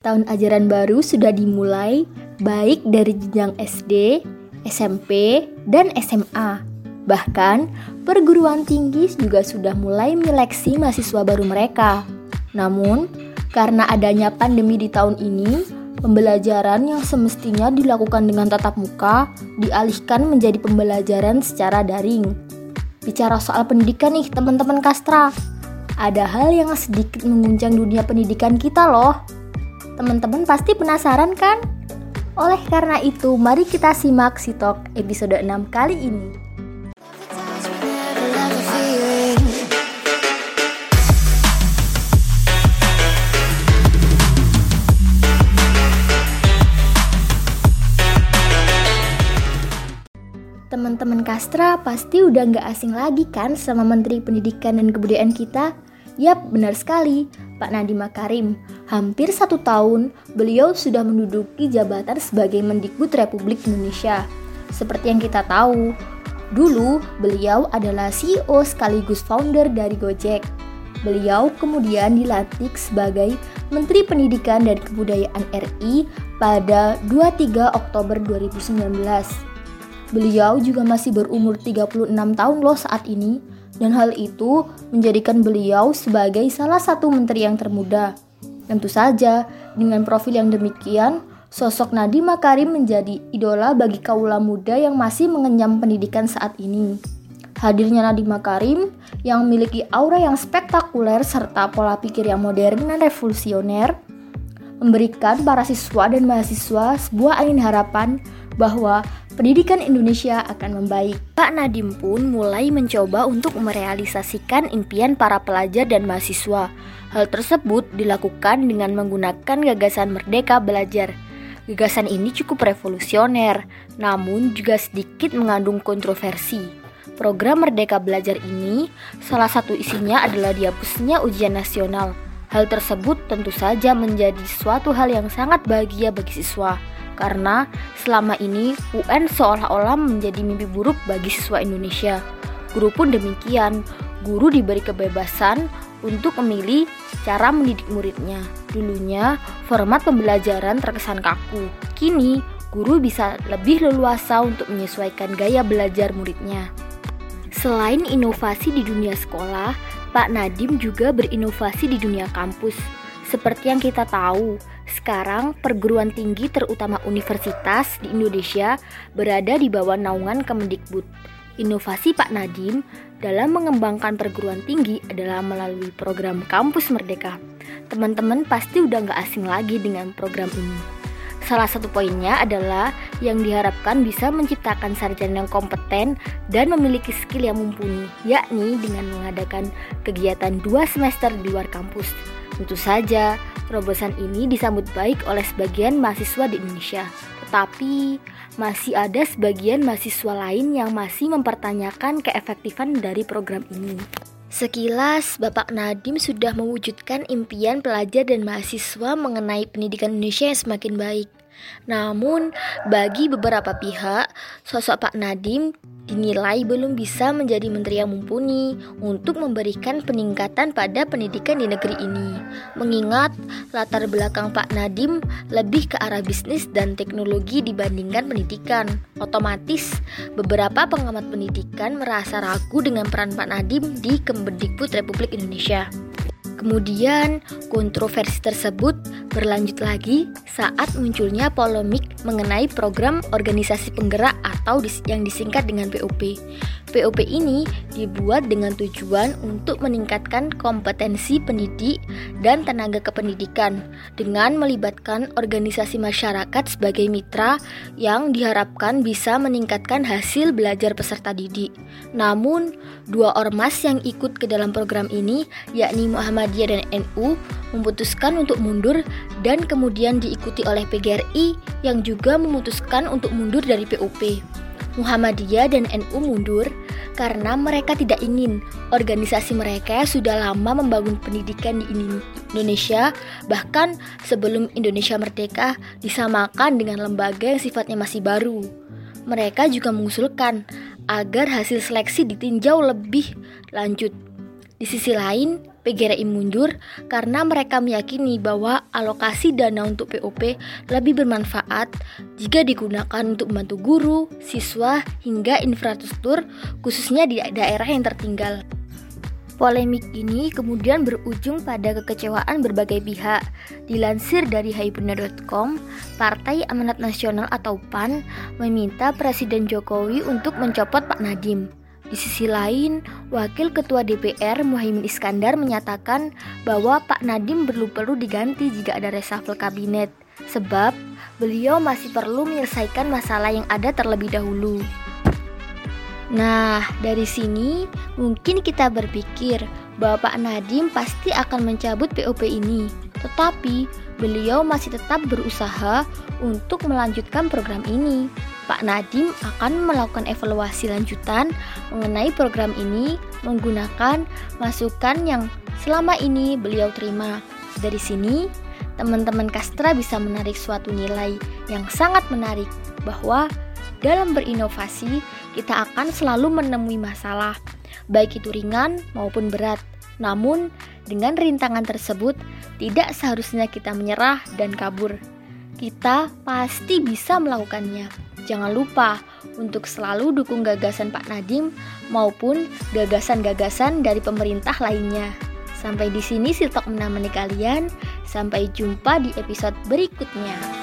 Tahun ajaran baru sudah dimulai baik dari jenjang SD, SMP, dan SMA. Bahkan, perguruan tinggi juga sudah mulai menyeleksi mahasiswa baru mereka. Namun, karena adanya pandemi di tahun ini, pembelajaran yang semestinya dilakukan dengan tatap muka dialihkan menjadi pembelajaran secara daring. Bicara soal pendidikan nih, teman-teman Kastra. Ada hal yang sedikit menguncang dunia pendidikan kita loh. Teman-teman pasti penasaran kan? Oleh karena itu, mari kita simak Sitok episode 6 kali ini. Teman-teman Kastra pasti udah nggak asing lagi kan sama Menteri Pendidikan dan Kebudayaan kita? Yap, benar sekali. Pak Nadiem Makarim. Hampir satu tahun, beliau sudah menduduki jabatan sebagai Mendikbud Republik Indonesia. Seperti yang kita tahu, dulu beliau adalah CEO sekaligus founder dari Gojek. Beliau kemudian dilantik sebagai Menteri Pendidikan dan Kebudayaan RI pada 23 Oktober 2019. Beliau juga masih berumur 36 tahun loh saat ini dan hal itu menjadikan beliau sebagai salah satu menteri yang termuda. Tentu saja, dengan profil yang demikian, sosok Nadiem Makarim menjadi idola bagi kaula muda yang masih mengenyam pendidikan saat ini. Hadirnya Nadiem Makarim yang memiliki aura yang spektakuler serta pola pikir yang modern dan revolusioner memberikan para siswa dan mahasiswa sebuah angin harapan bahwa pendidikan Indonesia akan membaik. Pak Nadim pun mulai mencoba untuk merealisasikan impian para pelajar dan mahasiswa. Hal tersebut dilakukan dengan menggunakan gagasan Merdeka Belajar. Gagasan ini cukup revolusioner, namun juga sedikit mengandung kontroversi. Program Merdeka Belajar ini salah satu isinya adalah dihapusnya ujian nasional. Hal tersebut tentu saja menjadi suatu hal yang sangat bahagia bagi siswa karena selama ini UN seolah-olah menjadi mimpi buruk bagi siswa Indonesia. Guru pun demikian, guru diberi kebebasan untuk memilih cara mendidik muridnya. Dulunya, format pembelajaran terkesan kaku. Kini, guru bisa lebih leluasa untuk menyesuaikan gaya belajar muridnya. Selain inovasi di dunia sekolah, Pak Nadim juga berinovasi di dunia kampus. Seperti yang kita tahu, sekarang, perguruan tinggi terutama universitas di Indonesia berada di bawah naungan Kemendikbud. Inovasi Pak Nadiem dalam mengembangkan perguruan tinggi adalah melalui program Kampus Merdeka. Teman-teman pasti udah nggak asing lagi dengan program ini. Salah satu poinnya adalah yang diharapkan bisa menciptakan sarjana yang kompeten dan memiliki skill yang mumpuni, yakni dengan mengadakan kegiatan dua semester di luar kampus. Tentu saja, Terobosan ini disambut baik oleh sebagian mahasiswa di Indonesia, tetapi masih ada sebagian mahasiswa lain yang masih mempertanyakan keefektifan dari program ini. Sekilas, Bapak Nadim sudah mewujudkan impian pelajar dan mahasiswa mengenai pendidikan Indonesia yang semakin baik. Namun, bagi beberapa pihak, sosok Pak Nadim dinilai belum bisa menjadi menteri yang mumpuni untuk memberikan peningkatan pada pendidikan di negeri ini. Mengingat latar belakang Pak Nadim lebih ke arah bisnis dan teknologi dibandingkan pendidikan. Otomatis, beberapa pengamat pendidikan merasa ragu dengan peran Pak Nadim di Kemendikbud Republik Indonesia. Kemudian, kontroversi tersebut berlanjut lagi saat munculnya polemik mengenai program organisasi penggerak atau yang disingkat dengan POP. POP ini dibuat dengan tujuan untuk meningkatkan kompetensi pendidik dan tenaga kependidikan dengan melibatkan organisasi masyarakat sebagai mitra yang diharapkan bisa meningkatkan hasil belajar peserta didik. Namun, dua ormas yang ikut ke dalam program ini yakni Muhammadiyah dan NU memutuskan untuk mundur dan kemudian diikuti oleh PGRI yang juga memutuskan untuk mundur dari POP. Muhammadiyah dan NU mundur karena mereka tidak ingin organisasi mereka sudah lama membangun pendidikan di Indonesia bahkan sebelum Indonesia merdeka disamakan dengan lembaga yang sifatnya masih baru. Mereka juga mengusulkan agar hasil seleksi ditinjau lebih lanjut. Di sisi lain, PGRI mundur karena mereka meyakini bahwa alokasi dana untuk POP lebih bermanfaat jika digunakan untuk membantu guru, siswa, hingga infrastruktur khususnya di daerah yang tertinggal. Polemik ini kemudian berujung pada kekecewaan berbagai pihak. Dilansir dari haibenar.com, Partai Amanat Nasional atau PAN meminta Presiden Jokowi untuk mencopot Pak Nadiem. Di sisi lain, Wakil Ketua DPR Muhaimin Iskandar menyatakan bahwa Pak Nadiem perlu-perlu diganti jika ada reshuffle kabinet, sebab beliau masih perlu menyelesaikan masalah yang ada terlebih dahulu. Nah, dari sini mungkin kita berpikir bahwa Pak Nadiem pasti akan mencabut POP ini. Tetapi beliau masih tetap berusaha untuk melanjutkan program ini. Pak Nadiem akan melakukan evaluasi lanjutan mengenai program ini menggunakan masukan yang selama ini beliau terima. Dari sini, teman-teman Kastra bisa menarik suatu nilai yang sangat menarik bahwa dalam berinovasi, kita akan selalu menemui masalah, baik itu ringan maupun berat. Namun, dengan rintangan tersebut, tidak seharusnya kita menyerah dan kabur. Kita pasti bisa melakukannya. Jangan lupa untuk selalu dukung gagasan Pak Nadiem maupun gagasan-gagasan dari pemerintah lainnya. Sampai di sini Siltok menemani kalian. Sampai jumpa di episode berikutnya.